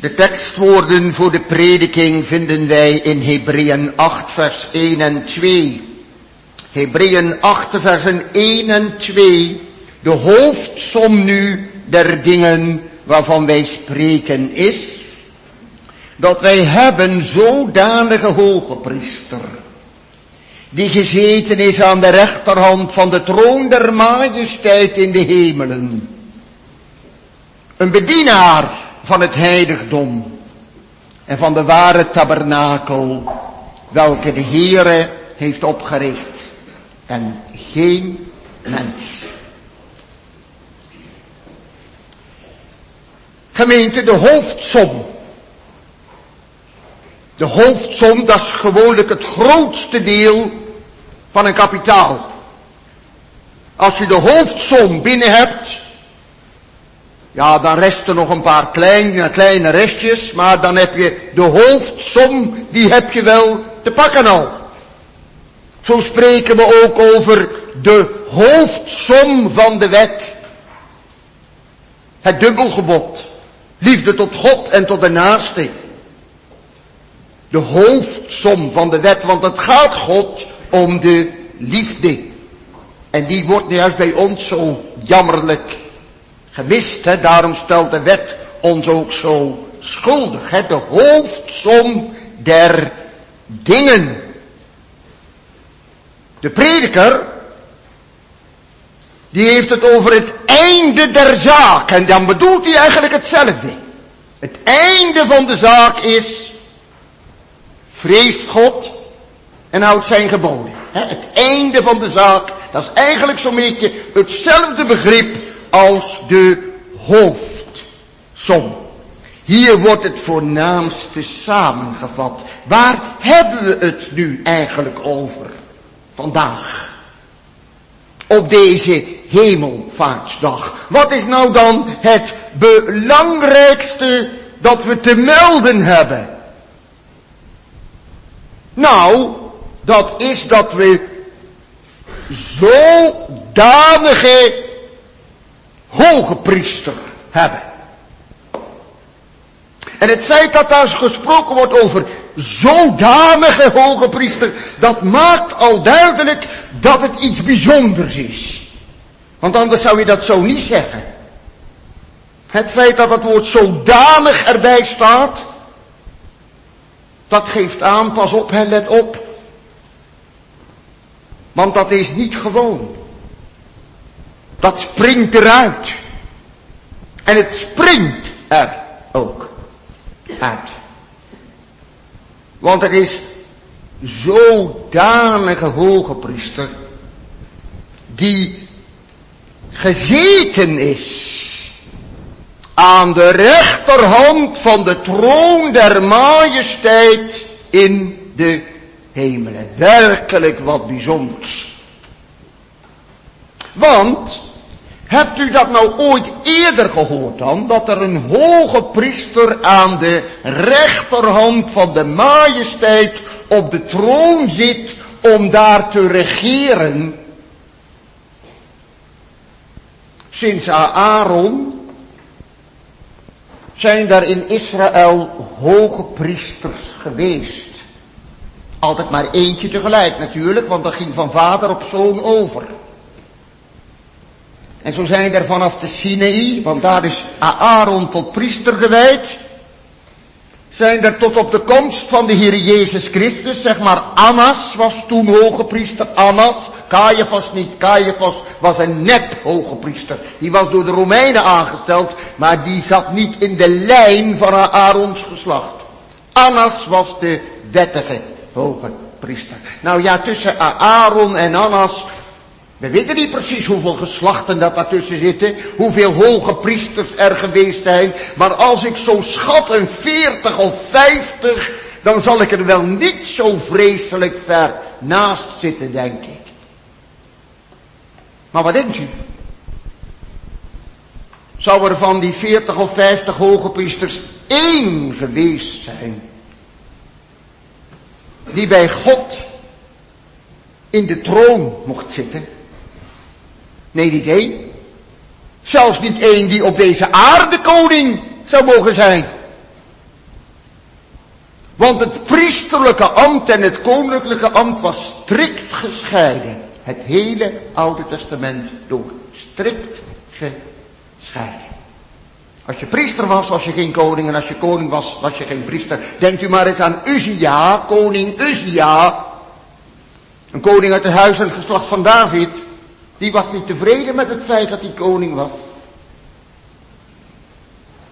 De tekstwoorden voor de prediking vinden wij in Hebreeën 8 vers 1 en 2. Hebreeën 8 versen 1 en 2. De hoofdsom nu der dingen waarvan wij spreken is dat wij hebben zodanige hoge priester die gezeten is aan de rechterhand van de troon der majesteit in de hemelen. Een bedienaar van het heiligdom en van de ware tabernakel, welke de Heere heeft opgericht en geen mens. Gemeente, de hoofdsom. De hoofdsom, dat is gewoonlijk het grootste deel van een kapitaal. Als je de hoofdsom binnen hebt, ja, dan resten nog een paar kleine, kleine restjes, maar dan heb je de hoofdsom, die heb je wel te pakken al. Zo spreken we ook over de hoofdsom van de wet. Het dubbelgebod. Liefde tot God en tot de naaste. De hoofdsom van de wet, want het gaat God om de liefde. En die wordt juist bij ons zo jammerlijk gemist. Hè? Daarom stelt de wet ons ook zo schuldig. Hè? De hoofdsom der dingen. De prediker, die heeft het over het einde der zaak. En dan bedoelt hij eigenlijk hetzelfde. Het einde van de zaak is, vreest God en houdt zijn geboden. Het einde van de zaak, dat is eigenlijk zo'n beetje hetzelfde begrip als de hoofdsom. Hier wordt het voornaamste samengevat. Waar hebben we het nu eigenlijk over vandaag? Op deze hemelvaartsdag. Wat is nou dan het belangrijkste dat we te melden hebben? Nou, dat is dat we zodanige hoge priester hebben. En het feit dat daar gesproken wordt over zodanige hoge priester, dat maakt al duidelijk dat het iets bijzonders is. Want anders zou je dat zo niet zeggen. Het feit dat het woord zodanig erbij staat, dat geeft aan, pas op, hè, let op. Want dat is niet gewoon. Dat springt eruit. En het springt er ook uit. Want er is zodanige hoge priester die gezeten is aan de rechterhand van de troon der majesteit in de hemelen. Werkelijk wat bijzonders. Want Hebt u dat nou ooit eerder gehoord dan? Dat er een hoge priester aan de rechterhand van de majesteit op de troon zit om daar te regeren? Sinds Aaron zijn er in Israël hoge priesters geweest. Altijd maar eentje tegelijk natuurlijk, want dat ging van vader op zoon over. En zo zijn er vanaf de Sinaï, want daar is Aaron tot priester gewijd, zijn er tot op de komst van de Heer Jezus Christus, zeg maar Annas was toen hoge priester, Annas, Caiaphas niet, Caiaphas was een nep hoge priester. Die was door de Romeinen aangesteld, maar die zat niet in de lijn van Aarons geslacht. Annas was de wettige hoge priester. Nou ja, tussen Aaron en Annas we weten niet precies hoeveel geslachten dat daartussen zitten, hoeveel hoge priesters er geweest zijn, maar als ik zo schat een 40 of 50, dan zal ik er wel niet zo vreselijk ver naast zitten, denk ik. Maar wat denkt u? Zou er van die 40 of 50 hoge priesters één geweest zijn, die bij God in de troon mocht zitten? Nee, niet één. Zelfs niet één die op deze aarde koning zou mogen zijn. Want het priesterlijke ambt en het koninklijke ambt was strikt gescheiden. Het hele Oude Testament door. Strikt gescheiden. Als je priester was, was je geen koning. En als je koning was, was je geen priester. Denkt u maar eens aan Uzia, koning Uzia. Een koning uit het huis en het geslacht van David. Die was niet tevreden met het feit dat hij koning was.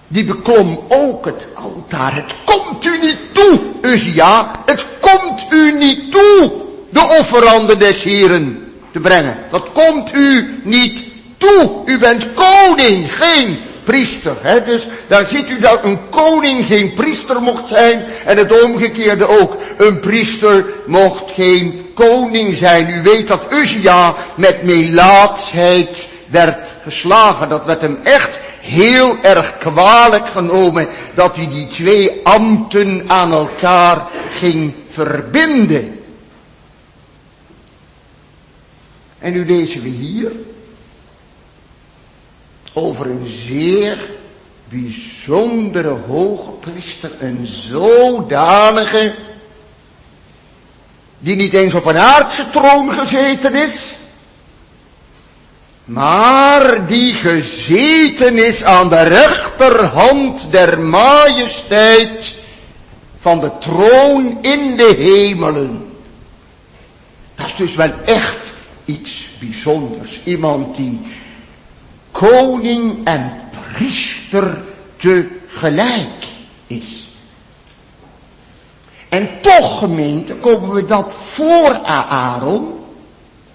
Die beklom ook het altaar. Het komt u niet toe, Uzia. Het komt u niet toe de offeranden des Heren te brengen. Dat komt u niet toe. U bent koning, geen priester. Dus daar ziet u dat een koning geen priester mocht zijn en het omgekeerde ook. Een priester mocht geen koning zijn. U weet dat Uzia met melaatsheid werd geslagen. Dat werd hem echt heel erg kwalijk genomen dat hij die twee ambten aan elkaar ging verbinden. En nu lezen we hier over een zeer bijzondere hoge priester, een zodanige, die niet eens op een aardse troon gezeten is, maar die gezeten is aan de rechterhand der majesteit van de troon in de hemelen. Dat is dus wel echt iets bijzonders. Iemand die koning en priester tegelijk is. En toch gemeente komen we dat voor Aaron,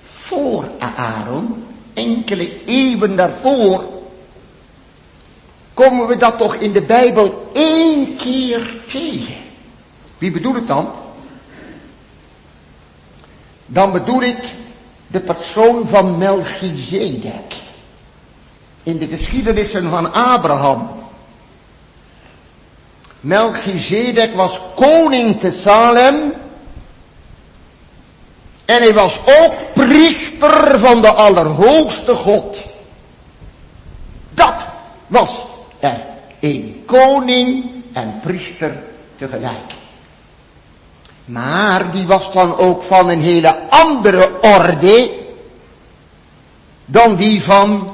voor Aaron, enkele eeuwen daarvoor, komen we dat toch in de Bijbel één keer tegen. Wie bedoel ik dan? Dan bedoel ik de persoon van Melchizedek in de geschiedenissen van Abraham. Melchizedek was koning te Salem. En hij was ook priester van de Allerhoogste God. Dat was er een koning en priester tegelijk. Maar die was dan ook van een hele andere orde dan die van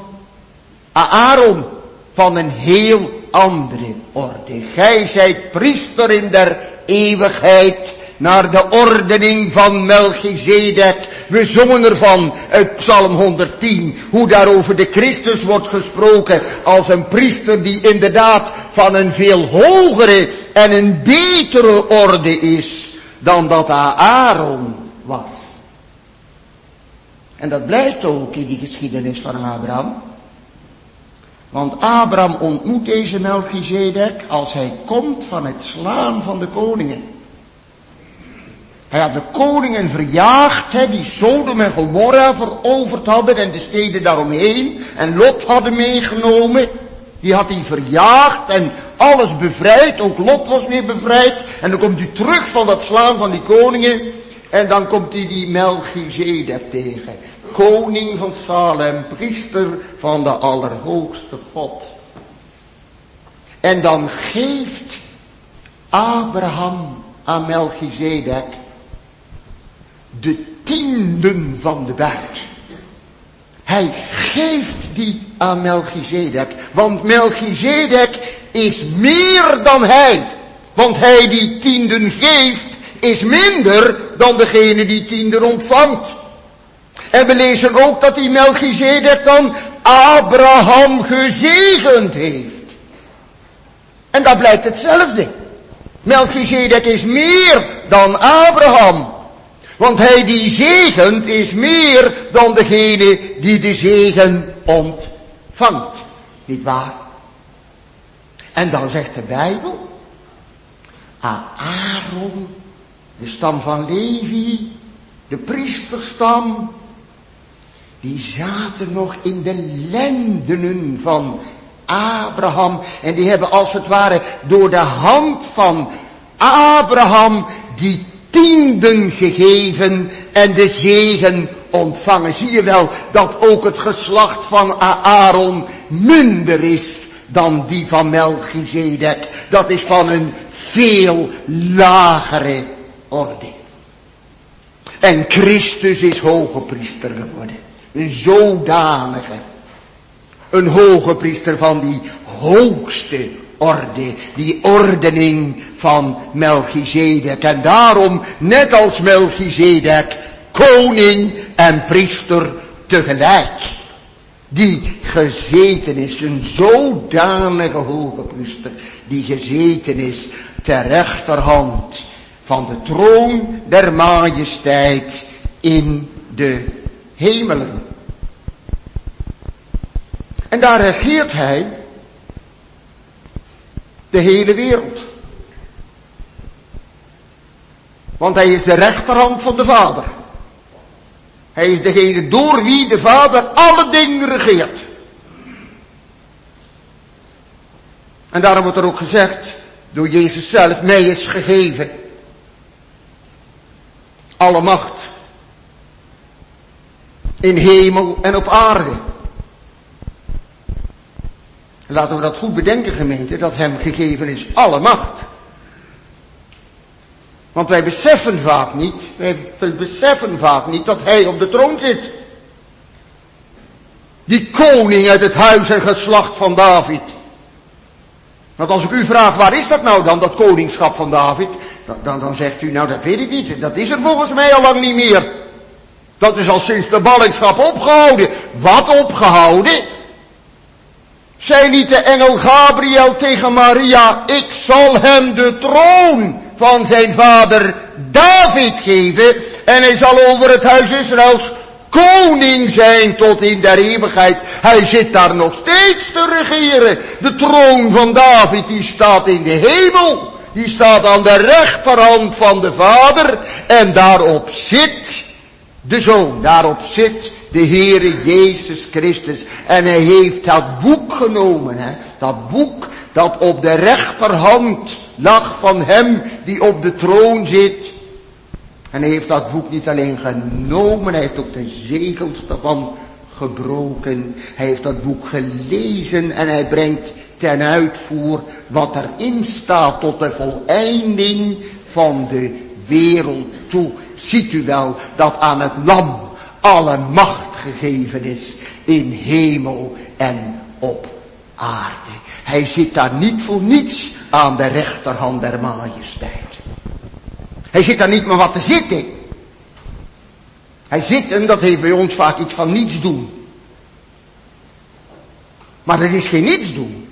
Aaron van een heel andere orde. Gij zijt priester in der eeuwigheid naar de ordening van Melchizedek. We zongen ervan uit Psalm 110, hoe daarover de Christus wordt gesproken als een priester die inderdaad van een veel hogere en een betere orde is dan dat Aaron was. En dat blijkt ook in die geschiedenis van Abraham. Want Abraham ontmoet deze Melchizedek als hij komt van het slaan van de koningen. Hij had de koningen verjaagd, hè, die Sodom en Gomorra veroverd hadden en de steden daaromheen. En Lot hadden meegenomen. Die had hij verjaagd en alles bevrijd. Ook Lot was weer bevrijd. En dan komt hij terug van dat slaan van die koningen. En dan komt hij die Melchizedek tegen koning van Salem, priester van de Allerhoogste God. En dan geeft Abraham aan Melchizedek de tienden van de buit. Hij geeft die aan Melchizedek, want Melchizedek is meer dan hij. Want hij die tienden geeft, is minder dan degene die tienden ontvangt. En we lezen ook dat die Melchizedek dan Abraham gezegend heeft. En dat blijkt hetzelfde. Melchizedek is meer dan Abraham. Want hij die zegent is meer dan degene die de zegen ontvangt. Niet waar? En dan zegt de Bijbel, Aaron, de stam van Levi, de priesterstam, die zaten nog in de lendenen van Abraham. En die hebben als het ware door de hand van Abraham die tienden gegeven en de zegen ontvangen. Zie je wel dat ook het geslacht van Aaron minder is dan die van Melchizedek. Dat is van een veel lagere orde. En Christus is hoge priester geworden. Een zodanige. Een hoge priester van die hoogste orde. Die ordening van Melchizedek. En daarom, net als Melchizedek, koning en priester tegelijk. Die gezeten is, een zodanige hoge priester, die gezeten is ter rechterhand van de troon der majesteit in de hemelen. En daar regeert hij de hele wereld. Want hij is de rechterhand van de Vader. Hij is degene door wie de Vader alle dingen regeert. En daarom wordt er ook gezegd, door Jezus zelf, mij is gegeven alle macht. In hemel en op aarde. Laten we dat goed bedenken gemeente, dat hem gegeven is alle macht. Want wij beseffen vaak niet, wij beseffen vaak niet dat hij op de troon zit. Die koning uit het huis en geslacht van David. Want als ik u vraag, waar is dat nou dan, dat koningschap van David? Dan, dan, dan zegt u, nou dat weet ik niet. Dat is er volgens mij al lang niet meer. Dat is al sinds de ballingschap opgehouden. Wat opgehouden? Zei niet de engel Gabriel tegen Maria, ik zal hem de troon van zijn vader David geven en hij zal over het huis Israëls koning zijn tot in der eeuwigheid. Hij zit daar nog steeds te regeren. De troon van David die staat in de hemel. Die staat aan de rechterhand van de vader en daarop zit de zoon. Daarop zit de Heere Jezus Christus. En hij heeft dat boek genomen, hè. Dat boek dat op de rechterhand lag van hem die op de troon zit. En hij heeft dat boek niet alleen genomen, hij heeft ook de zegels daarvan gebroken. Hij heeft dat boek gelezen en hij brengt ten uitvoer wat erin staat tot de voleinding van de wereld toe. Ziet u wel dat aan het lam alle macht gegeven is in hemel en op aarde. Hij zit daar niet voor niets aan de rechterhand der majesteit. Hij zit daar niet maar wat te zitten. Hij zit, en dat heeft bij ons vaak iets van niets doen. Maar er is geen niets doen.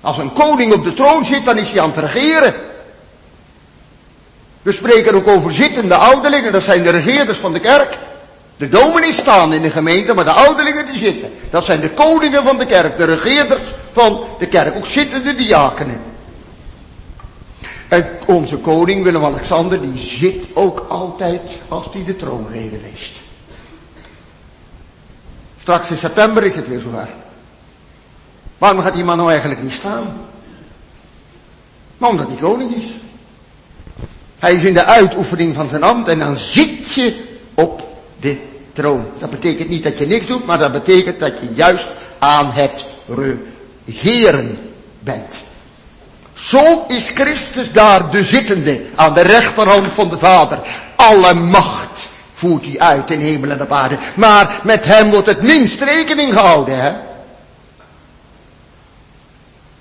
Als een koning op de troon zit, dan is hij aan het regeren. We spreken ook over zittende ouderlingen, dat zijn de regeerders van de kerk. De dominees staan in de gemeente, maar de ouderlingen die zitten. Dat zijn de koningen van de kerk, de regeerders van de kerk. Ook zittende diakenen. En onze koning Willem-Alexander, die zit ook altijd als hij de troonrede leest. Straks in september is het weer zover. Waarom gaat die man nou eigenlijk niet staan? Maar omdat hij koning is. Hij is in de uitoefening van zijn ambt en dan zit je op de troon. Dat betekent niet dat je niks doet, maar dat betekent dat je juist aan het regeren bent. Zo is Christus daar de zittende aan de rechterhand van de Vader. Alle macht voert hij uit in hemel en op aarde. Maar met hem wordt het minst rekening gehouden, hè.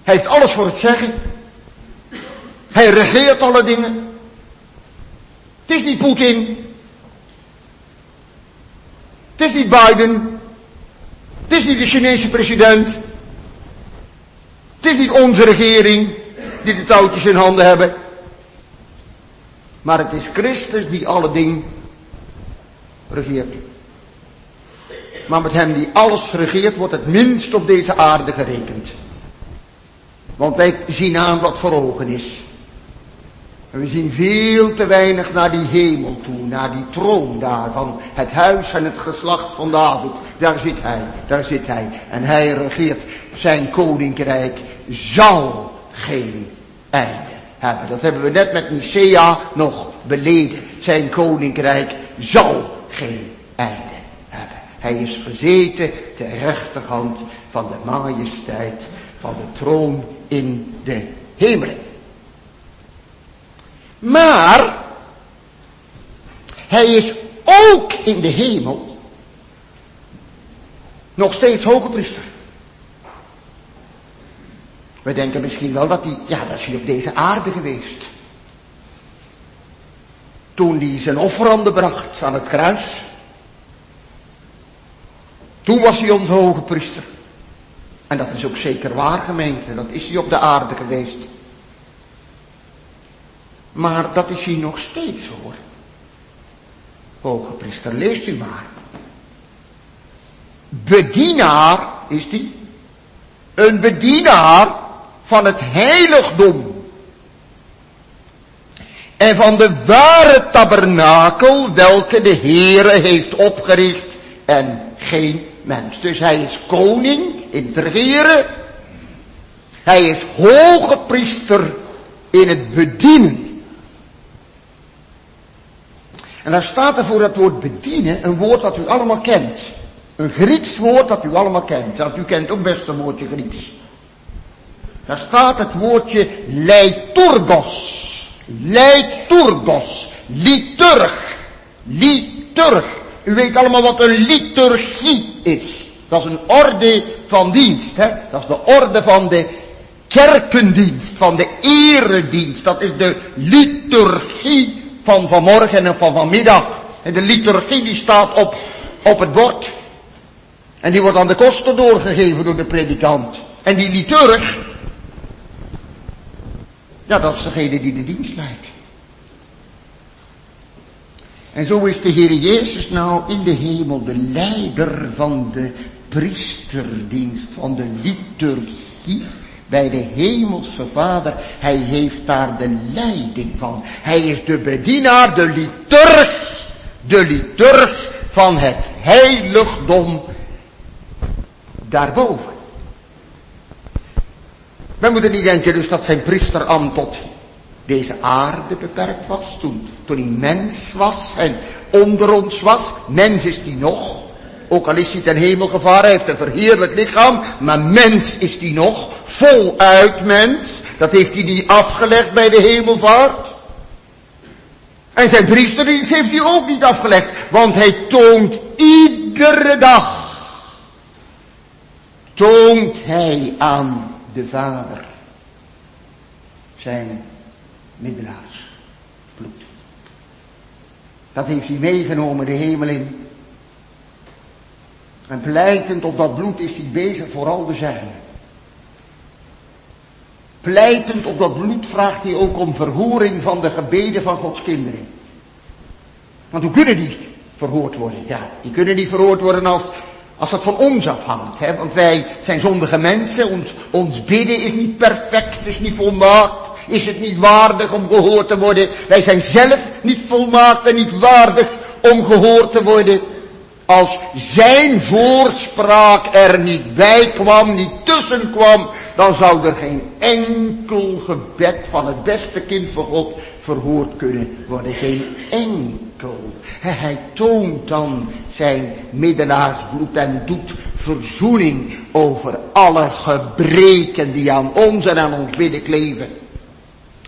Hij heeft alles voor het zeggen. Hij regeert alle dingen. Het is niet Poetin. Het is niet Biden. Het is niet de Chinese president. Het is niet onze regering die de touwtjes in handen hebben. Maar het is Christus die alle dingen regeert. Maar met hem die alles regeert wordt het minst op deze aarde gerekend. Want wij zien aan wat voor ogen is. En we zien veel te weinig naar die hemel toe, naar die troon daar van het huis en het geslacht van David. Daar zit hij, daar zit hij. En hij regeert zijn koninkrijk zal geen einde hebben. Dat hebben we net met Nicea nog beleden. Zijn koninkrijk zal geen einde hebben. Hij is gezeten ter rechterhand van de majesteit van de troon in de hemelen. Maar, hij is ook in de hemel nog steeds hoge priester. We denken misschien wel dat hij, ja, dat is hij op deze aarde geweest. Toen hij zijn offeranden bracht aan het kruis. Toen was hij onze hoge priester. En dat is ook zeker waar gemeente, dat is hij op de aarde geweest. Maar dat is hij nog steeds hoor. Hoge priester, leest u maar. Bedienaar is die. Een bedienaar van het heiligdom. En van de ware tabernakel welke de Heere heeft opgericht en geen mens. Dus hij is koning in het regeren. Hij is hoge priester in het bedienen. En daar staat er voor dat woord bedienen een woord dat u allemaal kent. Een Grieks woord dat u allemaal kent. Want u kent ook best een woordje Grieks. Daar staat het woordje leiturgos. Leiturgos. Liturg. Liturg. U weet allemaal wat een liturgie is. Dat is een orde van dienst. Hè? Dat is de orde van de kerkendienst, van de eredienst. Dat is de liturgie van vanmorgen en van vanmiddag. En de liturgie die staat op, op het bord. En die wordt aan de kosten doorgegeven door de predikant. En die liturg, ja dat is degene die de dienst leidt. En zo is de Heer Jezus nou in de hemel de leider van de priesterdienst, van de liturgie bij de hemelse vader. Hij heeft daar de leiding van. Hij is de bedienaar, de liturg, de liturg van het heiligdom daarboven. We moeten niet denken dus dat zijn priesterambt tot deze aarde beperkt was toen, toen hij mens was en onder ons was. Mens is die nog. Ook al is hij ten hemel gevaren, heeft een verheerlijk lichaam, maar mens is die nog. Voluit mens. Dat heeft hij niet afgelegd bij de hemelvaart. En zijn priesterdienst heeft hij ook niet afgelegd, want hij toont iedere dag, toont hij aan de Vader zijn middelaarsbloed. Dat heeft hij meegenomen de hemel in. En pleitend op dat bloed is hij bezig vooral de zijne. Pleitend op dat bloed vraagt hij ook om verhoring van de gebeden van Gods kinderen. Want hoe kunnen die verhoord worden? Ja, die kunnen niet verhoord worden als, als dat van ons afhangt. Hè? Want wij zijn zondige mensen, ons, ons bidden is niet perfect, is niet volmaakt is het niet waardig om gehoord te worden. Wij zijn zelf niet volmaakt en niet waardig om gehoord te worden. Als zijn voorspraak er niet bij kwam, niet tussen kwam, dan zou er geen enkel gebed van het beste kind van God verhoord kunnen worden. Geen enkel. Hij toont dan zijn middelaarsbloed en doet verzoening over alle gebreken die aan ons en aan ons bidden kleven.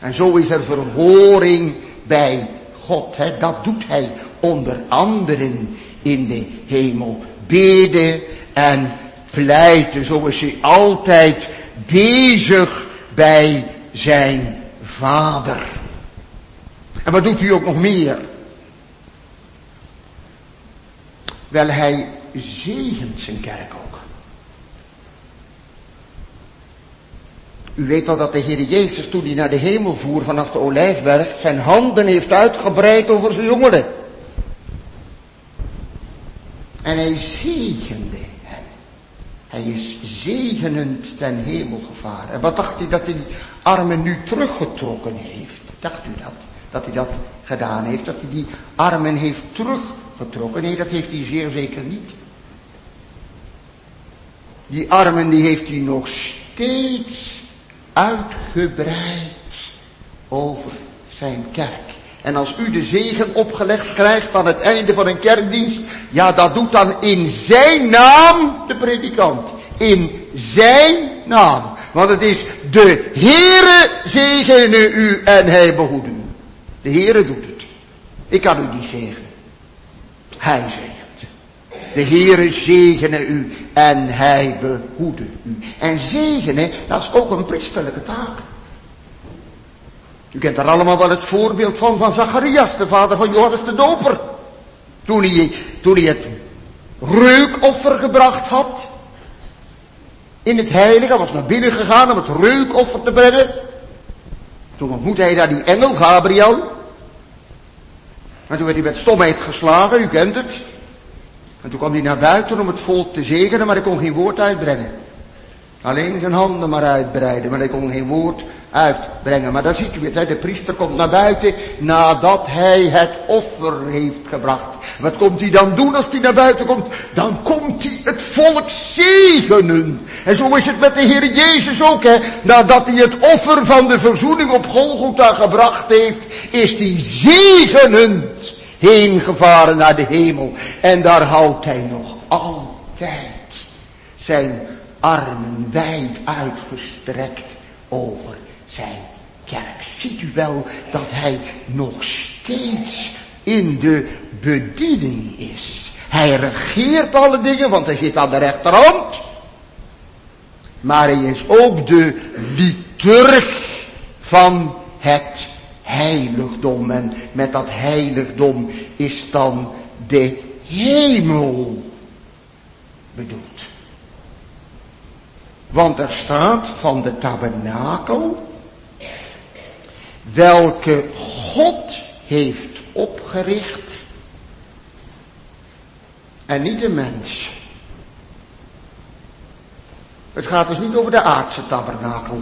En zo is er verhoring bij God. Hè? Dat doet hij onder anderen in de hemel. Beden en pleiten. Zo is hij altijd bezig bij zijn vader. En wat doet hij ook nog meer? Wel, hij zegent zijn kerk ook. U weet wel dat de Heer Jezus toen hij naar de hemel voer vanaf de olijfberg zijn handen heeft uitgebreid over zijn jongeren. En hij zegende hen. Hij is zegenend ten hemel gevaren. En wat dacht hij dat hij die armen nu teruggetrokken heeft? Dacht u dat? Dat hij dat gedaan heeft? Dat hij die armen heeft teruggetrokken? Nee, dat heeft hij zeer zeker niet. Die armen die heeft hij nog steeds uitgebreid over zijn kerk. En als u de zegen opgelegd krijgt aan het einde van een kerkdienst, ja, dat doet dan in zijn naam de predikant. In zijn naam. Want het is de Heere zegene u en hij behoeden. De Heere doet het. Ik kan u niet zeggen. Hij zegt. De Heere zegene u en hij behoede u. En zegenen, dat is ook een priesterlijke taak. U kent er allemaal wel het voorbeeld van, van Zacharias, de vader van Johannes de Doper. Toen hij, toen hij het reukoffer gebracht had. In het heilige, was naar binnen gegaan om het reukoffer te brengen. Toen ontmoette hij daar die engel, Gabriel. En toen werd hij met stomheid geslagen, u kent het. En toen kwam hij naar buiten om het volk te zegenen, maar hij kon geen woord uitbrengen. Alleen zijn handen maar uitbreiden, maar hij kon geen woord uitbrengen. Maar dan ziet u het, de priester komt naar buiten nadat hij het offer heeft gebracht. Wat komt hij dan doen als hij naar buiten komt? Dan komt hij het volk zegenen. En zo is het met de Heer Jezus ook, hè. Nadat hij het offer van de verzoening op Golgotha gebracht heeft, is hij zegenend heen gevaren naar de hemel. En daar houdt hij nog altijd zijn armen wijd uitgestrekt over zijn kerk. Ziet u wel dat hij nog steeds in de bediening is. Hij regeert alle dingen, want hij zit aan de rechterhand. Maar hij is ook de liturg van het heiligdom. En met dat heiligdom is dan de hemel bedoeld. Want er staat van de tabernakel, welke God heeft opgericht en niet de mens. Het gaat dus niet over de aardse tabernakel.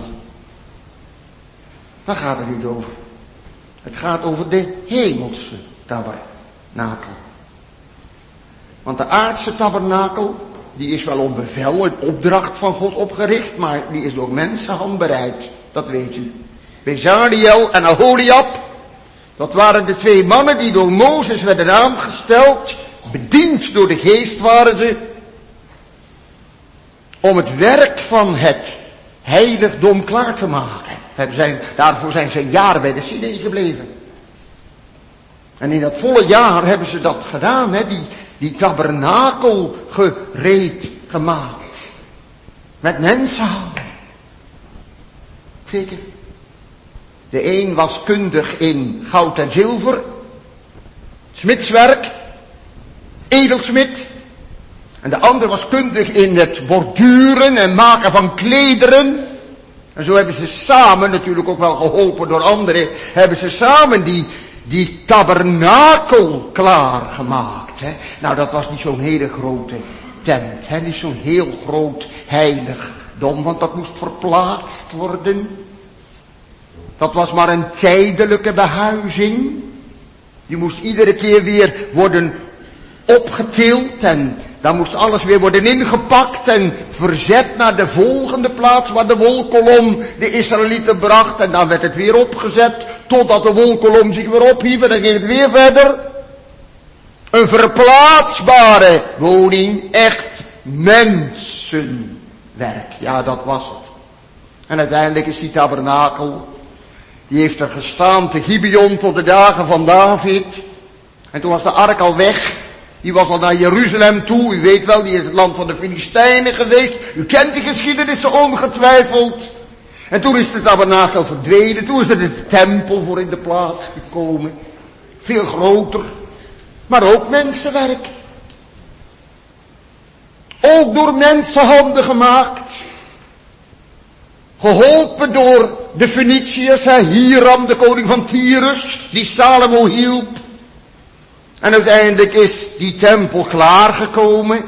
Daar gaat het niet over. Het gaat over de hemelse tabernakel. Want de aardse tabernakel, die is wel op bevel, een opdracht van God opgericht, maar die is door mensenhand bereid. Dat weet u. Bezaliel en Aholiab, dat waren de twee mannen die door Mozes werden aangesteld, bediend door de geest waren ze, om het werk van het heiligdom klaar te maken. Zijn, daarvoor zijn ze een jaar bij de Sinai gebleven. En in dat volle jaar hebben ze dat gedaan, hè, die, die tabernakel gereed gemaakt. Met mensenhanden. Zeker. De een was kundig in goud en zilver, smidswerk, edelsmid. En de ander was kundig in het borduren en maken van klederen. En zo hebben ze samen, natuurlijk ook wel geholpen door anderen, hebben ze samen die, die tabernakel klaargemaakt. Hè? Nou, dat was niet zo'n hele grote tent, hè? niet zo'n heel groot heiligdom, want dat moest verplaatst worden. Dat was maar een tijdelijke behuizing. Die moest iedere keer weer worden opgetild en dan moest alles weer worden ingepakt en verzet naar de volgende plaats waar de wolkolom de Israëlieten bracht. En dan werd het weer opgezet totdat de wolkolom zich weer ophief en dan ging het weer verder. Een verplaatsbare woning, echt mensenwerk. Ja, dat was het. En uiteindelijk is die tabernakel, die heeft er gestaan te Gibeon tot de dagen van David. En toen was de ark al weg. Die was al naar Jeruzalem toe. U weet wel, die is het land van de Filistijnen geweest. U kent die geschiedenis ongetwijfeld. En toen is de tabernakel verdwenen. Toen is er de tempel voor in de plaats gekomen. Veel groter. Maar ook mensenwerk. Ook door mensenhanden gemaakt. Geholpen door de Feniciërs, Hiram, de koning van Tyrus, die Salomo hielp. En uiteindelijk is die tempel klaargekomen.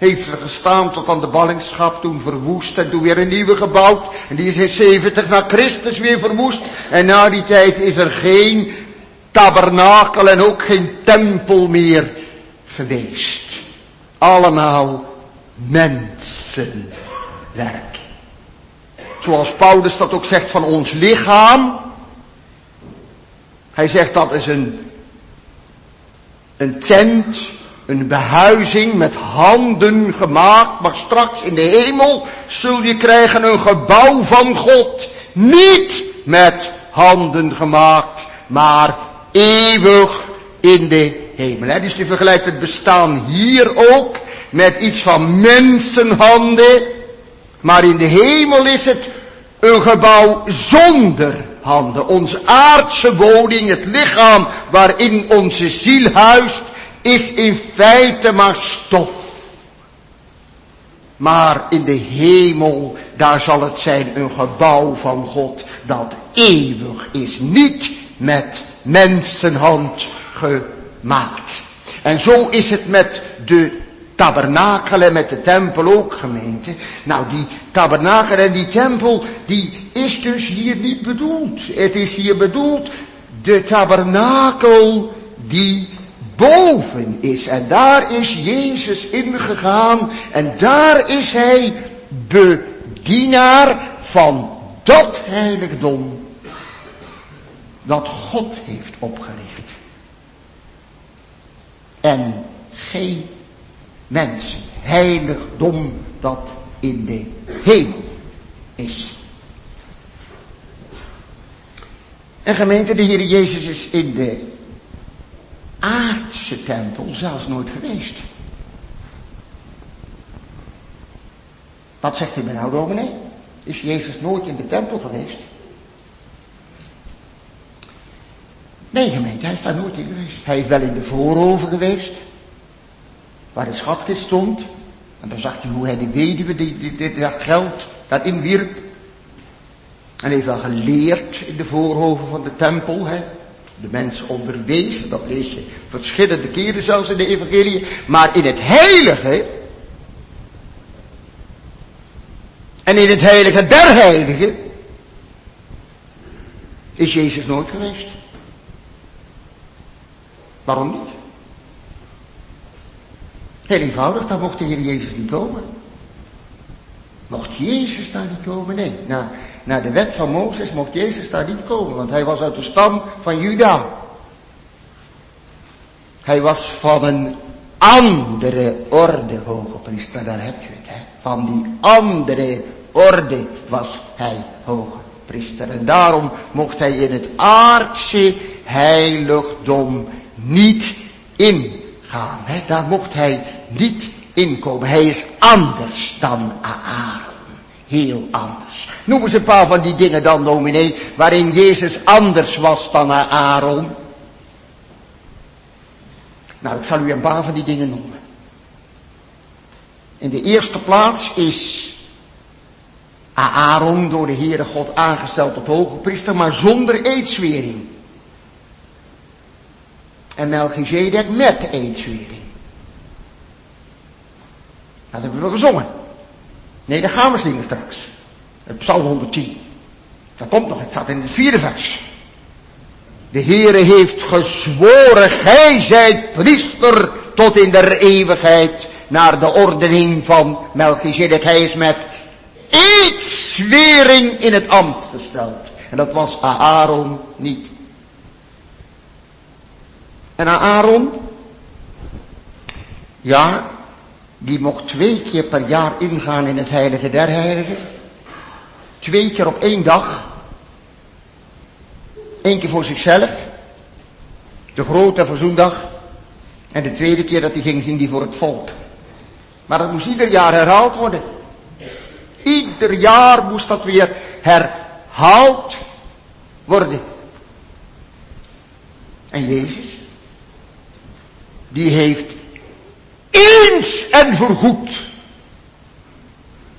Heeft er gestaan tot aan de ballingschap, toen verwoest en toen weer een nieuwe gebouwd. En die is in 70 na Christus weer verwoest. En na die tijd is er geen tabernakel en ook geen tempel meer geweest. Allemaal mensenwerk. Zoals Paulus dat ook zegt van ons lichaam. Hij zegt dat is een een tent, een behuizing met handen gemaakt, maar straks in de hemel zul je krijgen een gebouw van God. Niet met handen gemaakt, maar eeuwig in de hemel. Dus je vergelijkt het bestaan hier ook met iets van mensenhanden. Maar in de hemel is het een gebouw zonder handen. Onze aardse woning, het lichaam waarin onze ziel huist, is in feite maar stof. Maar in de hemel, daar zal het zijn een gebouw van God dat eeuwig is. Niet met mensenhand gemaakt. En zo is het met de tabernakel en met de tempel ook gemeente. Nou die tabernakel en die tempel, die is dus hier niet bedoeld. Het is hier bedoeld de tabernakel die boven is. En daar is Jezus ingegaan en daar is hij bedienaar van dat heiligdom dat God heeft opgericht. En geen mensen. Heiligdom dat in de hemel is. En gemeente, de Heer Jezus is in de aardse tempel zelfs nooit geweest. Wat zegt u me nou, dominee? Is Jezus nooit in de tempel geweest? Nee, gemeente, hij is daar nooit in geweest. Hij is wel in de voorover geweest, waar de schatkist stond. En dan zag hij hoe hij de weduwe die, die, die, dat geld daarin wierp. En heeft wel geleerd in de voorhoven van de tempel, hè. De mensen onderwees, dat lees je verschillende keren zelfs in de evangelie. Maar in het heilige, en in het heilige der heiligen, is Jezus nooit geweest. Waarom niet? Heel eenvoudig, dan mocht de Heer Jezus niet komen. Mocht Jezus daar niet komen? Nee, na, na de wet van Mozes mocht Jezus daar niet komen, want hij was uit de stam van Juda. Hij was van een andere orde, hoge priester, daar heb je het, hè. Van die andere orde was hij hoge priester. En daarom mocht hij in het aardse heiligdom niet ingaan. Hè? Daar mocht hij niet inkomen. Hij is anders dan Aaron. Heel anders. Noem eens een paar van die dingen dan, dominee, waarin Jezus anders was dan Aaron. Nou, ik zal u een paar van die dingen noemen. In de eerste plaats is Aaron door de Heere God aangesteld tot hoge priester, maar zonder eedswering. En Melchizedek met eedswering. Dat hebben we gezongen. Nee, daar gaan we zingen straks. Het Psalm 110. Dat komt nog, het staat in het vierde vers. De Heere heeft gezworen, gij zijt priester tot in der eeuwigheid naar de ordening van Melchizedek. Hij is met eedswering in het ambt gesteld. En dat was Aaron niet. En Aaron, ja, die mocht twee keer per jaar ingaan in het heilige der heiligen. Twee keer op één dag. Eén keer voor zichzelf. De grote verzoendag. En de tweede keer dat hij ging, ging hij voor het volk. Maar dat moest ieder jaar herhaald worden. Ieder jaar moest dat weer herhaald worden. En Jezus, die heeft eens en voorgoed,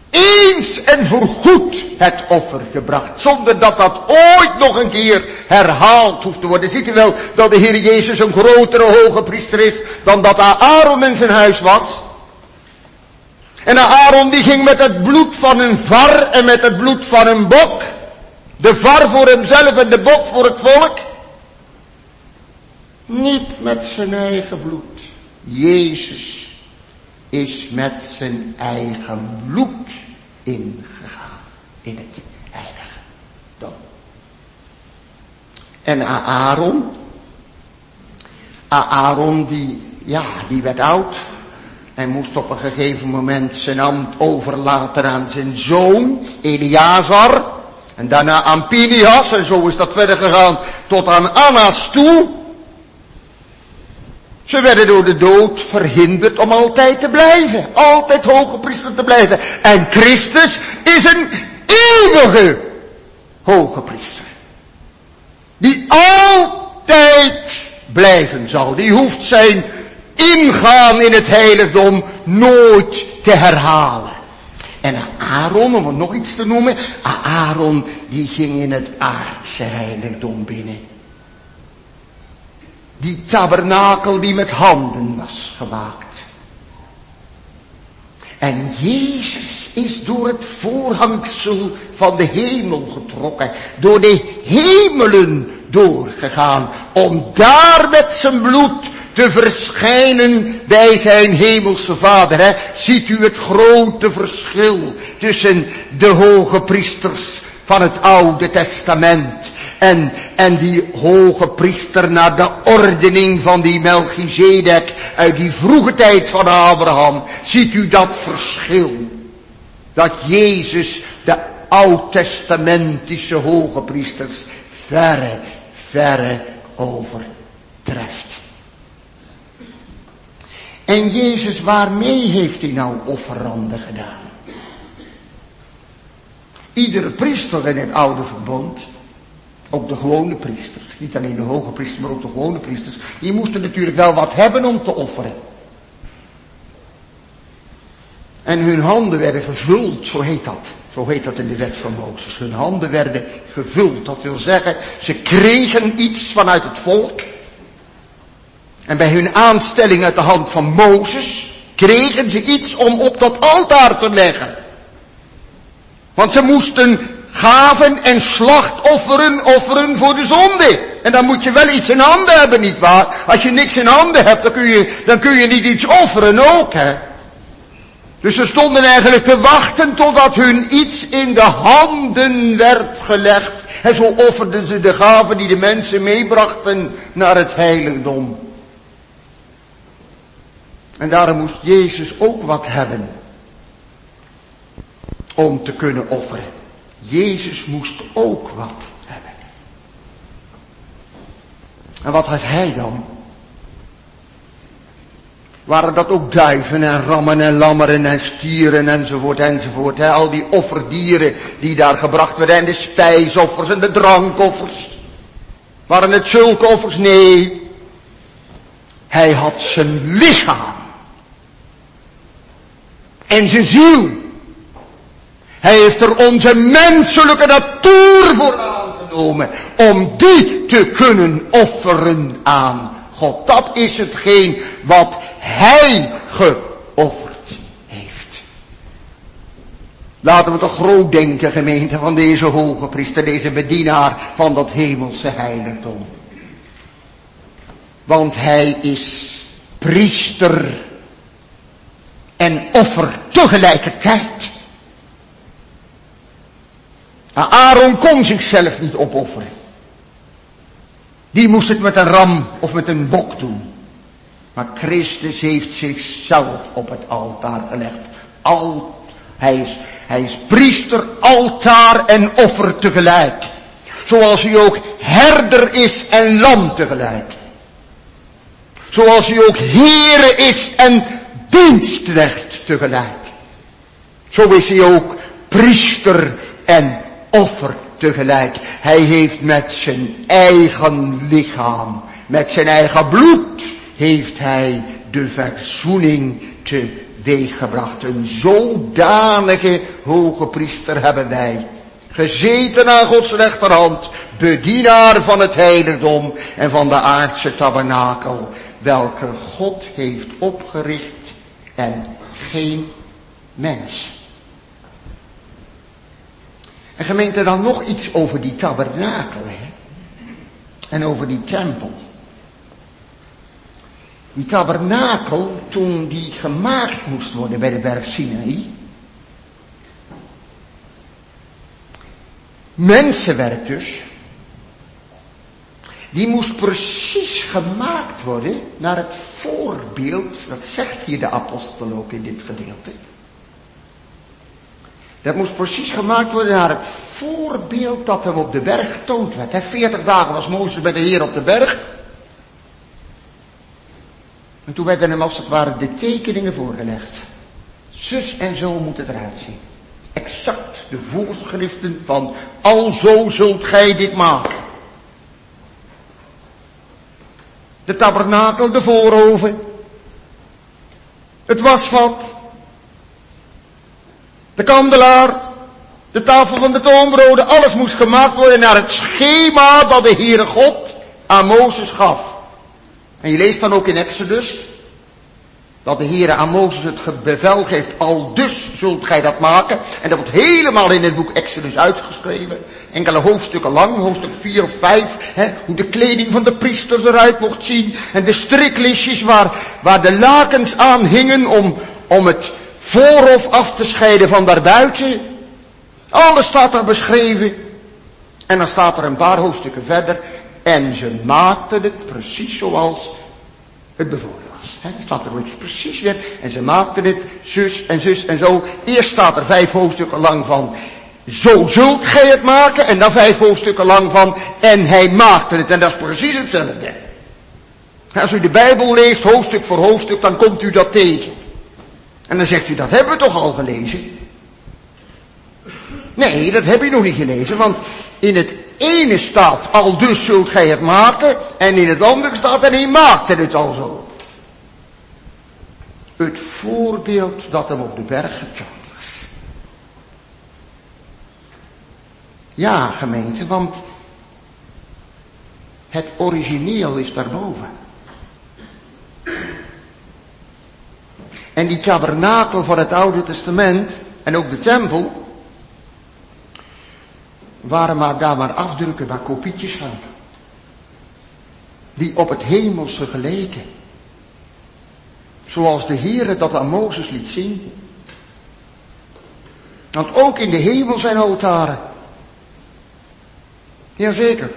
eens en voorgoed het offer gebracht, zonder dat dat ooit nog een keer herhaald hoeft te worden. Ziet u wel dat de Heer Jezus een grotere hoge priester is dan dat Aaron in zijn huis was? En Aaron die ging met het bloed van een var en met het bloed van een bok. De var voor hemzelf en de bok voor het volk. Niet met zijn eigen bloed. Jezus is met zijn eigen bloed ingegaan in het heiligdom. En Aaron, Aaron die, ja, die werd oud. Hij moest op een gegeven moment zijn ambt overlaten aan zijn zoon, Eleazar. En daarna aan Pinias, en zo is dat verder gegaan tot aan Annas toe. Ze werden door de dood verhinderd om altijd te blijven. Altijd hoge priester te blijven. En Christus is een eeuwige hoge priester. Die altijd blijven zal. Die hoeft zijn ingaan in het heiligdom nooit te herhalen. En Aaron, om het nog iets te noemen, Aaron die ging in het aardse heiligdom binnen. Die tabernakel die met handen was gemaakt. En Jezus is door het voorhangsel van de hemel getrokken, door de hemelen doorgegaan, om daar met zijn bloed te verschijnen bij zijn hemelse vader. Hè? Ziet u het grote verschil tussen de hoge priesters van het Oude Testament en, en die hoge priester naar de ordening van die Melchizedek uit die vroege tijd van Abraham. Ziet u dat verschil? Dat Jezus de oud-testamentische hoge priesters verre, verre overtreft. En Jezus, waarmee heeft hij nou offeranden gedaan? Iedere priester in het oude verbond, ook de gewone priesters, niet alleen de hoge priesters, maar ook de gewone priesters, die moesten natuurlijk wel wat hebben om te offeren. En hun handen werden gevuld, zo heet dat. Zo heet dat in de wet van Mozes. Hun handen werden gevuld. Dat wil zeggen, ze kregen iets vanuit het volk. En bij hun aanstelling uit de hand van Mozes kregen ze iets om op dat altaar te leggen. Want ze moesten gaven en slachtofferen offeren voor de zonde. En dan moet je wel iets in handen hebben, niet waar? Als je niks in handen hebt, dan kun je, dan kun je niet iets offeren ook, hè. Dus ze stonden eigenlijk te wachten totdat hun iets in de handen werd gelegd. En zo offerden ze de gaven die de mensen meebrachten naar het heiligdom. En daarom moest Jezus ook wat hebben. Om te kunnen offeren. Jezus moest ook wat hebben. En wat had hij dan? Waren dat ook duiven en rammen en lammeren en stieren enzovoort enzovoort. Hè? Al die offerdieren die daar gebracht werden. En de spijsoffers en de drankoffers. Waren het zulke offers? Nee. Hij had zijn lichaam en zijn ziel. Hij heeft er onze menselijke natuur voor aangenomen om die te kunnen offeren aan God. Dat is hetgeen wat hij geofferd heeft. Laten we toch groot denken, gemeente, van deze hoge priester, deze bedienaar van dat hemelse heiligdom. Want hij is priester en offer tegelijkertijd. Aaron kon zichzelf niet opofferen. Die moest het met een ram of met een bok doen. Maar Christus heeft zichzelf op het altaar gelegd. Al, hij, is, hij is priester, altaar en offer tegelijk. Zoals hij ook herder is en lam tegelijk. Zoals hij ook here is en dienstrecht tegelijk. Zo is hij ook priester en offer tegelijk. Hij heeft met zijn eigen lichaam, met zijn eigen bloed, heeft hij de verzoening teweeggebracht. Een zodanige hoge priester hebben wij. Gezeten aan Gods rechterhand, bedienaar van het heiligdom en van de aardse tabernakel, welke God heeft opgericht en geen mens. En gemeente dan nog iets over die tabernakel, hè? En over die tempel. Die tabernakel, toen die gemaakt moest worden bij de berg Sinaï. Mensenwerk dus. Die moest precies gemaakt worden naar het voorbeeld, dat zegt hier de apostel ook in dit gedeelte. Dat moest precies gemaakt worden naar het voorbeeld dat hem op de berg getoond werd. Veertig dagen was Mozes bij de Heer op de berg. En toen werden hem als het ware de tekeningen voorgelegd. Zus en zo moet het eruit zien. Exact de voorschriften van alzo zult gij dit maken. De tabernakel, de vooroven. Het wasvat. De kandelaar. De tafel van de toonbroden. Alles moest gemaakt worden naar het schema dat de Heere God aan Mozes gaf. En je leest dan ook in Exodus dat de Heere aan Mozes het bevel geeft, al dus zult gij dat maken. En dat wordt helemaal in het boek Exodus uitgeschreven. Enkele hoofdstukken lang, hoofdstuk 4 of 5, hè, hoe de kleding van de priesters eruit mocht zien. En de striklistjes waar, waar de lakens aan hingen om, om het voorhof af te scheiden van daarbuiten. Alles staat daar beschreven. En dan staat er een paar hoofdstukken verder. En ze maakten het precies zoals het bevolen was. Het staat er precies weer. En ze maakten het zus en zus en zo. Eerst staat er vijf hoofdstukken lang van. Zo zult gij het maken. En dan vijf hoofdstukken lang van. En hij maakte het. En dat is precies hetzelfde. Als u de Bijbel leest, hoofdstuk voor hoofdstuk, dan komt u dat tegen. En dan zegt u, dat hebben we toch al gelezen? Nee, dat heb je nog niet gelezen, want in het ene staat, al dus zult gij het maken, en in het andere staat, en hij maakte het al zo. Het voorbeeld dat hem op de berg getoond was. Ja, gemeente, want het origineel is daarboven. En die tabernakel van het Oude Testament, en ook de tempel, waren maar daar maar afdrukken, maar kopietjes van. Die op het hemelse geleken. Zoals de Heere dat aan Mozes liet zien. Want ook in de hemel zijn altaren. Jazeker.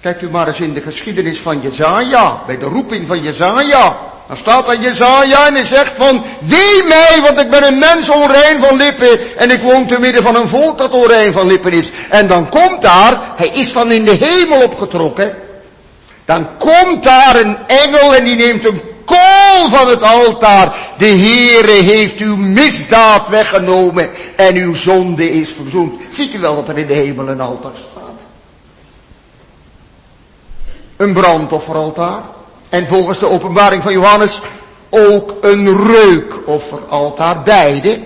Kijkt u maar eens in de geschiedenis van Jezaja, bij de roeping van Jezaja. Dan staat er Jezaja en hij zegt van, wie mij, want ik ben een mens onrein van lippen en ik woon te midden van een volk dat onrein van lippen is. En dan komt daar, hij is van in de hemel opgetrokken, dan komt daar een engel en die neemt een kool van het altaar. De Heere heeft uw misdaad weggenomen en uw zonde is verzoend. Ziet u wel wat er in de hemel een altaar staat? Een brandofferaltaar. En volgens de openbaring van Johannes ook een reukofferaltaar, beide.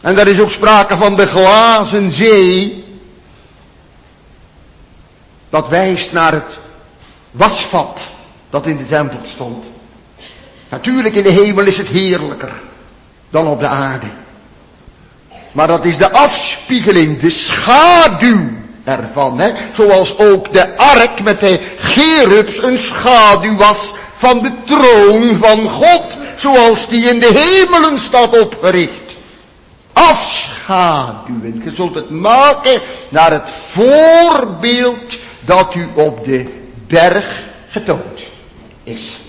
En daar is ook sprake van de glazen zee. Dat wijst naar het wasvat dat in de tempel stond. Natuurlijk in de hemel is het heerlijker dan op de aarde. Maar dat is de afspiegeling, de schaduw ervan. Hè? Zoals ook de ark met de gerubs een schaduw was van de troon van God. Zoals die in de hemelen staat opgericht. Afschaduwen. Je zult het maken naar het voorbeeld dat u op de berg getoond is.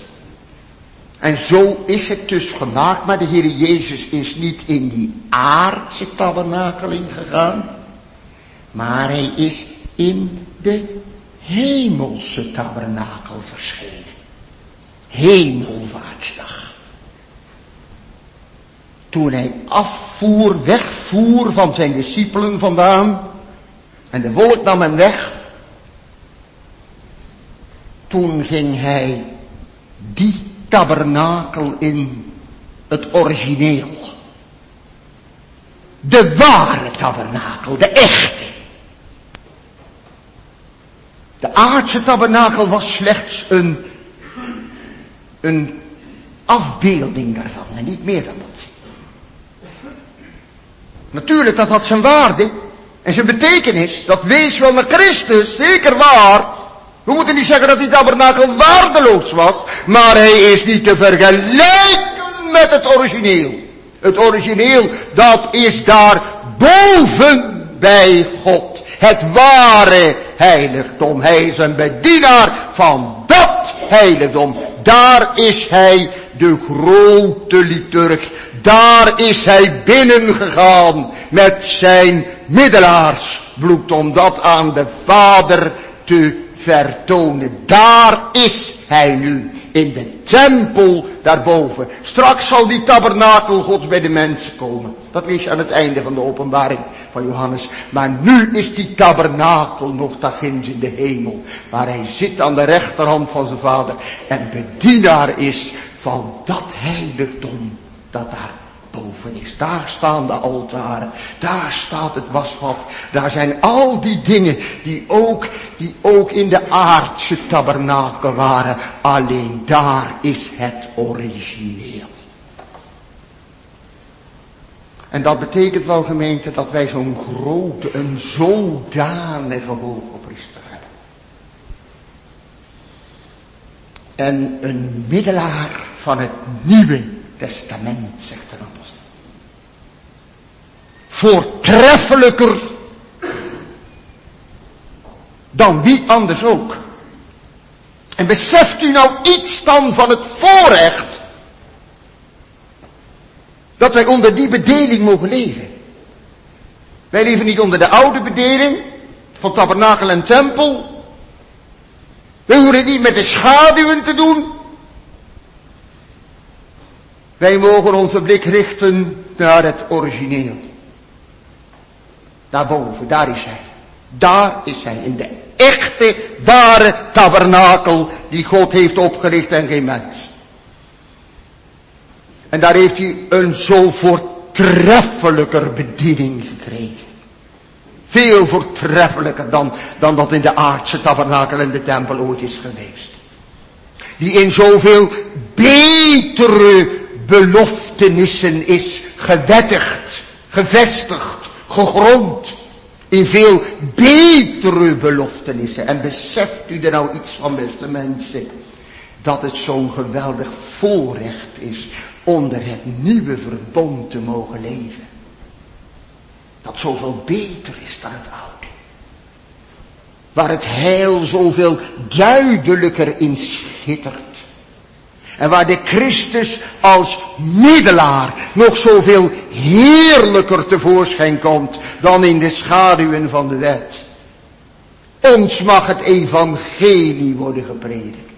En zo is het dus gemaakt, maar de Heer Jezus is niet in die aardse tabernakel ingegaan. Maar hij is in de hemelse tabernakel verschenen. Hemelvaartsdag. Toen hij afvoer, wegvoer van zijn discipelen vandaan. En de wolk nam hem weg. Toen ging hij die tabernakel in het origineel. De ware tabernakel, de echte. De aardse tabernakel was slechts een, een afbeelding daarvan en niet meer dan dat. Natuurlijk, dat had zijn waarde en zijn betekenis. Dat wees wel naar Christus, zeker waar. We moeten niet zeggen dat die tabernakel waardeloos was, maar hij is niet te vergelijken met het origineel. Het origineel, dat is daar boven bij God. Het ware heiligdom. Hij is een bedienaar van dat heiligdom. Daar is hij de grote liturg, Daar is hij binnengegaan met zijn middelaarsbloed om dat aan de Vader te vertonen. Daar is hij nu in de tempel daarboven. Straks zal die tabernakel gods bij de mensen komen. Dat lees aan het einde van de openbaring van Johannes. Maar nu is die tabernakel nog ginds in de hemel. Waar hij zit aan de rechterhand van zijn vader. En bedienaar is van dat heiligdom dat daar boven is. Daar staan de altaren. Daar staat het wasvat. Daar zijn al die dingen die ook, die ook in de aardse tabernakel waren. Alleen daar is het origineel. En dat betekent wel gemeente dat wij zo'n grote, een zodanige hoge priester hebben. En een middelaar van het Nieuwe Testament, zegt de apostel. Voortreffelijker dan wie anders ook. En beseft u nou iets dan van het voorrecht dat wij onder die bedeling mogen leven. Wij leven niet onder de oude bedeling van tabernakel en tempel. We hoeven niet met de schaduwen te doen. Wij mogen onze blik richten naar het origineel. Daarboven, daar is hij. Daar is hij, in de echte, ware tabernakel die God heeft opgericht en geen mens. En daar heeft hij een zo voortreffelijker bediening gekregen. Veel voortreffelijker dan, dan dat in de aardse tabernakel en de tempel ooit is geweest. Die in zoveel betere beloftenissen is gewettigd, gevestigd, gegrond. In veel betere beloftenissen. En beseft u er nou iets van, beste mensen? Dat het zo'n geweldig voorrecht is onder het nieuwe verbond te mogen leven. Dat zoveel beter is dan het oude. Waar het heil zoveel duidelijker in schittert. En waar de Christus als middelaar nog zoveel heerlijker tevoorschijn komt dan in de schaduwen van de wet. Ons mag het evangelie worden gepredikt.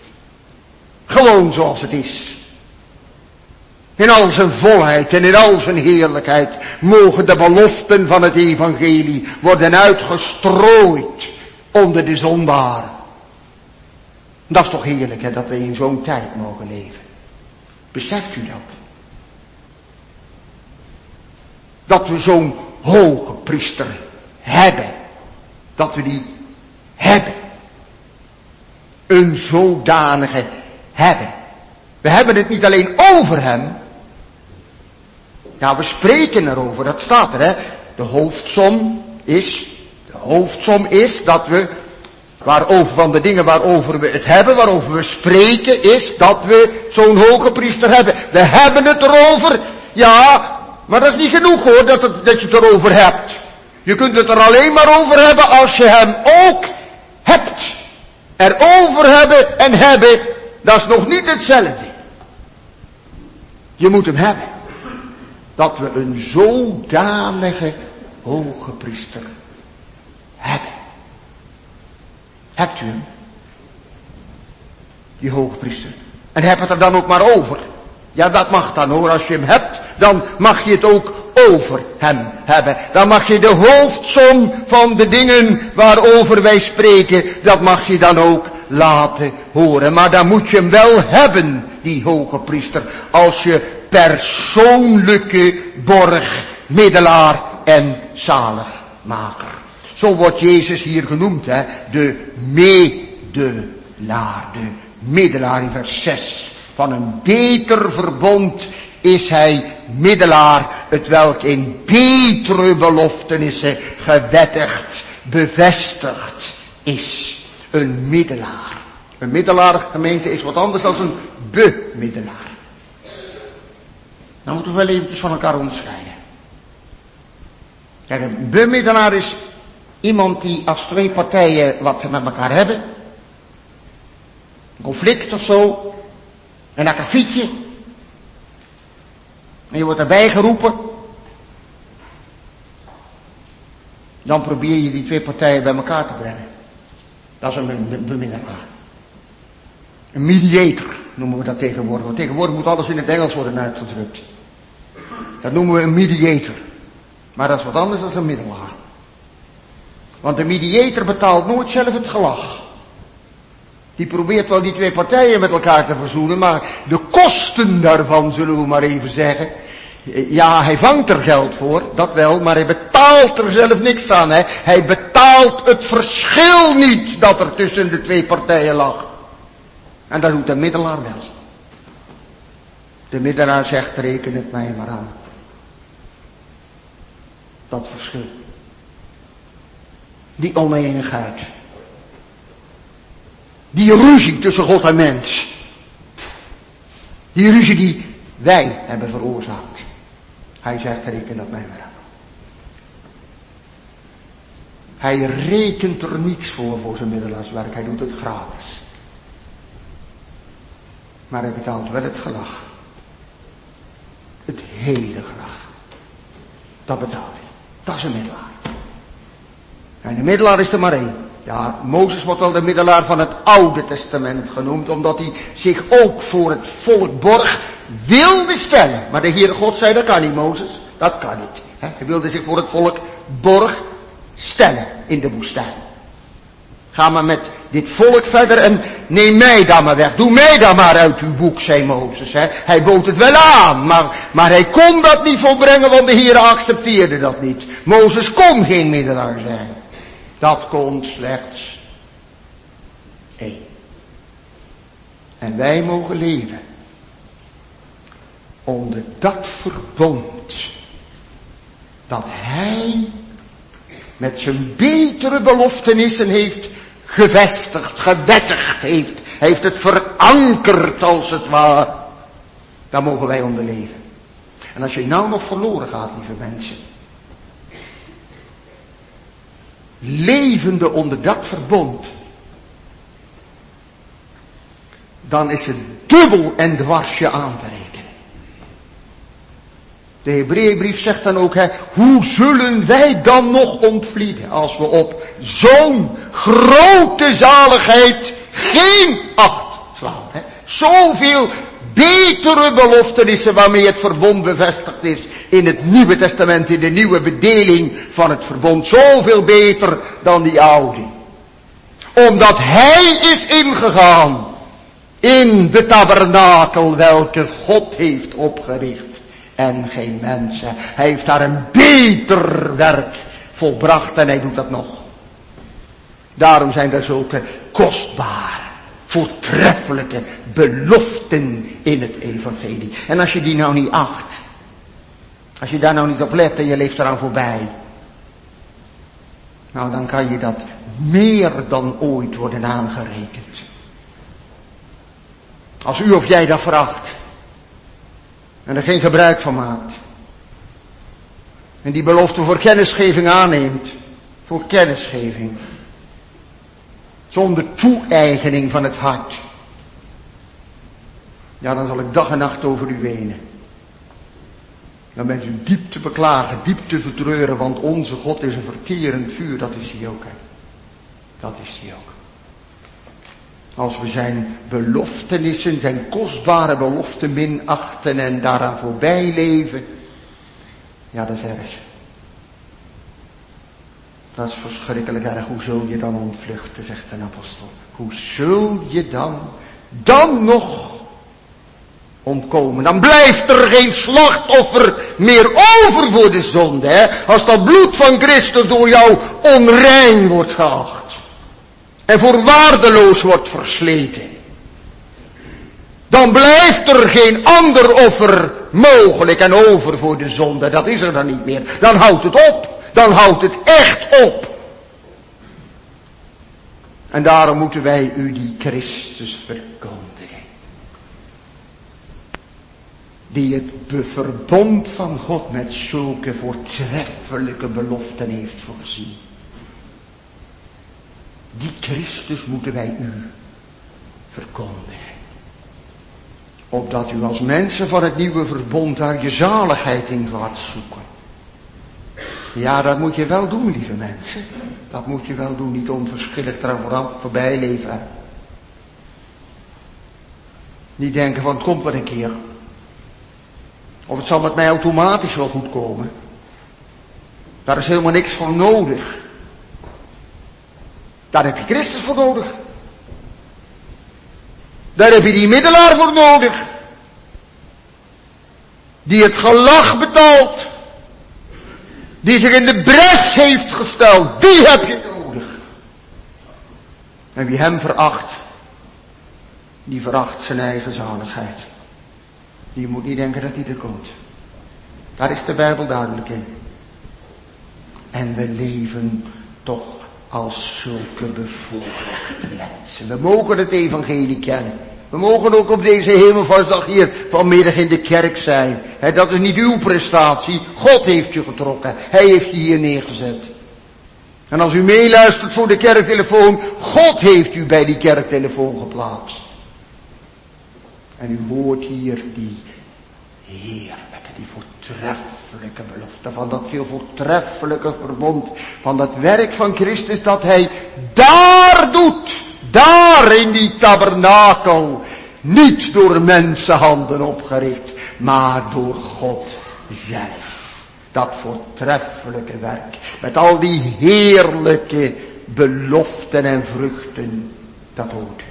Gewoon zoals het is. In al zijn volheid en in al zijn heerlijkheid mogen de beloften van het evangelie worden uitgestrooid onder de zondaren. Dat is toch heerlijk hè, dat we in zo'n tijd mogen leven. Beseft u dat? Dat we zo'n hoge priester hebben. Dat we die hebben. Een zodanige hebben. We hebben het niet alleen over hem, ja, we spreken erover, dat staat er, hè. De hoofdsom is, de hoofdsom is dat we, waarover, van de dingen waarover we het hebben, waarover we spreken, is dat we zo'n hoge priester hebben. We hebben het erover, ja, maar dat is niet genoeg hoor, dat, dat je het erover hebt. Je kunt het er alleen maar over hebben als je hem ook hebt. Erover hebben en hebben, dat is nog niet hetzelfde. Je moet hem hebben dat we een zodanige hoge priester hebben. Hebt u hem? Die hoge priester. En heb het er dan ook maar over. Ja, dat mag dan hoor. Als je hem hebt, dan mag je het ook over hem hebben. Dan mag je de hoofdsom van de dingen waarover wij spreken, dat mag je dan ook laten horen. Maar dan moet je hem wel hebben, die hoge priester. Als je persoonlijke borg, middelaar en zaligmaker. Zo wordt Jezus hier genoemd, hè, de medelaar, de middelaar in vers 6. Van een beter verbond is hij middelaar, het welk in betere beloftenissen gewettigd, bevestigd is. Een middelaar. Een middelaar, gemeente, is wat anders dan een bemiddelaar. Dan moeten we wel eventjes van elkaar onderscheiden. Kijk, een bemiddelaar is iemand die als twee partijen wat met elkaar hebben. Een conflict of zo. Een akkefietje. En je wordt erbij geroepen. Dan probeer je die twee partijen bij elkaar te brengen. Dat is een bemiddelaar. Een mediator noemen we dat tegenwoordig. Want tegenwoordig moet alles in het Engels worden uitgedrukt. Dat noemen we een mediator. Maar dat is wat anders dan een middelaar. Want de mediator betaalt nooit zelf het gelach. Die probeert wel die twee partijen met elkaar te verzoenen, maar de kosten daarvan, zullen we maar even zeggen. Ja, hij vangt er geld voor, dat wel, maar hij betaalt er zelf niks aan. Hè. Hij betaalt het verschil niet dat er tussen de twee partijen lag. En dat doet de middelaar wel. De middelaar zegt, reken het mij maar aan. Dat verschil. Die oneenigheid. Die ruzie tussen God en mens. Die ruzie die wij hebben veroorzaakt. Hij zegt, reken dat mij maar aan. Hij rekent er niets voor voor zijn middelaarswerk. Hij doet het gratis. Maar hij betaalt wel het gelag. Het hele gelag. Dat betaalt hij. Dat is een middelaar. En de middelaar is er maar één. Ja, Mozes wordt wel de middelaar van het Oude Testament genoemd, omdat hij zich ook voor het volk borg wilde stellen. Maar de Heere God zei, dat kan niet Mozes, dat kan niet. Hij wilde zich voor het volk borg stellen in de woestijn. Ga maar met dit volk verder en neem mij dan maar weg. Doe mij dan maar uit uw boek, zei Mozes. Hè. Hij bood het wel aan, maar, maar hij kon dat niet volbrengen, want de Heer accepteerde dat niet. Mozes kon geen middelaar zijn. Dat kon slechts één. En wij mogen leven onder dat verbond dat hij met zijn betere beloftenissen heeft gevestigd, gewettigd heeft. Heeft het verankerd als het ware. Daar mogen wij onder leven. En als je nou nog verloren gaat, lieve mensen. Levende onder dat verbond. Dan is het dubbel en dwarsje aan te. De Hebreeënbrief zegt dan ook, hè, hoe zullen wij dan nog ontvlieden als we op zo'n grote zaligheid geen acht slaan. Hè? Zoveel betere beloftenissen waarmee het verbond bevestigd is in het Nieuwe Testament, in de nieuwe bedeling van het verbond. Zoveel beter dan die oude. Omdat Hij is ingegaan in de tabernakel welke God heeft opgericht en geen mensen. Hij heeft daar een beter werk volbracht en hij doet dat nog. Daarom zijn er zulke kostbare, voortreffelijke beloften in het evangelie. En als je die nou niet acht, als je daar nou niet op let en je leeft eraan voorbij, nou dan kan je dat meer dan ooit worden aangerekend. Als u of jij dat veracht, en er geen gebruik van maakt. En die belofte voor kennisgeving aanneemt. Voor kennisgeving. Zonder toe-eigening van het hart. Ja, dan zal ik dag en nacht over u wenen. Dan bent u diep te beklagen, diep te vertreuren, want onze God is een verterend vuur, dat is hij ook. Hè. Dat is hij ook. Als we zijn beloftenissen, zijn kostbare beloften minachten en daaraan voorbij leven. Ja, dat is erg. Dat is verschrikkelijk erg. Hoe zul je dan ontvluchten, zegt een apostel. Hoe zul je dan, dan nog ontkomen? Dan blijft er geen slachtoffer meer over voor de zonde. Hè? Als dat bloed van Christus door jou onrein wordt geacht en voor waardeloos wordt versleten. Dan blijft er geen ander offer mogelijk en over voor de zonde. Dat is er dan niet meer. Dan houdt het op. Dan houdt het echt op. En daarom moeten wij u die Christus verkondigen. Die het verbond van God met zulke voortreffelijke beloften heeft voorzien. Die Christus moeten wij u verkondigen. Opdat u als mensen van het nieuwe verbond daar je zaligheid in gaat zoeken. Ja, dat moet je wel doen, lieve mensen. Dat moet je wel doen, niet onverschillig eraan voorbij leven. Niet denken van het komt wel een keer. Of het zal met mij automatisch wel goed komen. Daar is helemaal niks voor nodig. Daar heb je Christus voor nodig. Daar heb je die middelaar voor nodig. Die het gelach betaalt. Die zich in de bres heeft gesteld. Die heb je nodig. En wie hem veracht, die veracht zijn eigen zaligheid. Die moet niet denken dat hij er komt. Daar is de Bijbel duidelijk in. En we leven toch als zulke bevoorrechte mensen. We mogen het evangelie kennen. We mogen ook op deze hemelvaartsdag hier vanmiddag in de kerk zijn. dat is niet uw prestatie. God heeft je getrokken. Hij heeft je hier neergezet. En als u meeluistert voor de kerktelefoon, God heeft u bij die kerktelefoon geplaatst. En u hoort hier die heerlijke, die voortreffelijke belofte van dat veel voortreffelijke verbond, van dat werk van Christus dat Hij daar doet, daar in die tabernakel, niet door mensenhanden opgericht, maar door God zelf. Dat voortreffelijke werk, met al die heerlijke beloften en vruchten, dat hoort.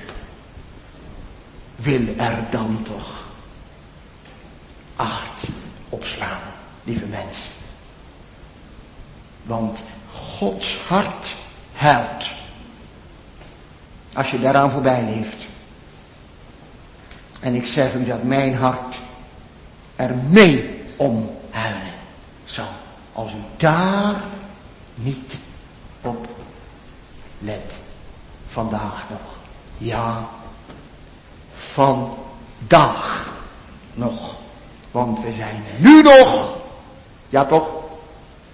Wil er dan toch acht opslaan, lieve mens. Want Gods hart huilt. Als je daaraan voorbij leeft. En ik zeg u dat mijn hart er mee om huilen zal. Als u daar niet op let. Vandaag nog. Ja, vandaag nog. Want we zijn nu nog, ja toch,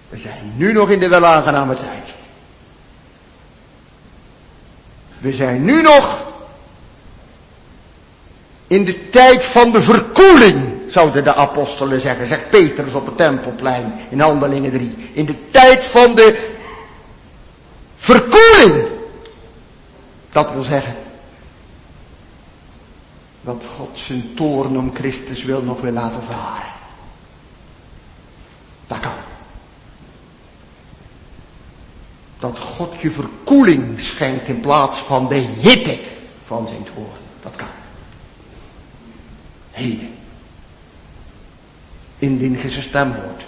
we zijn nu nog in de welaangename tijd. We zijn nu nog in de tijd van de verkoeling, zouden de apostelen zeggen, zegt Petrus op het tempelplein in Handelingen 3. In de tijd van de verkoeling. Dat wil zeggen, dat God zijn toorn om Christus wil nog wil laten varen. Dat kan. Dat God je verkoeling schenkt in plaats van de hitte van zijn toorn. Dat kan. Heden. Indien je zijn stem hoort.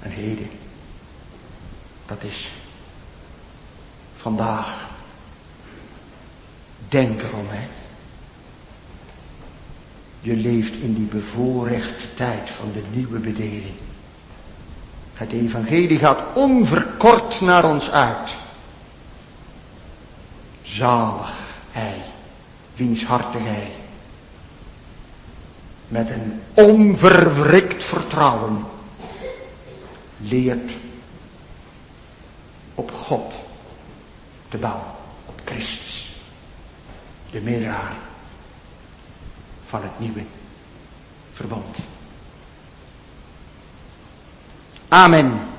En heden. Dat is vandaag. Denk erom, hè. Je leeft in die bevoorrechte tijd van de nieuwe bedeling. Het evangelie gaat onverkort naar ons uit. Zalig hij, wiens hartig hij. Met een onverwrikt vertrouwen leert op God te bouwen, op Christus, de middelaar van het nieuwe verband. Amen.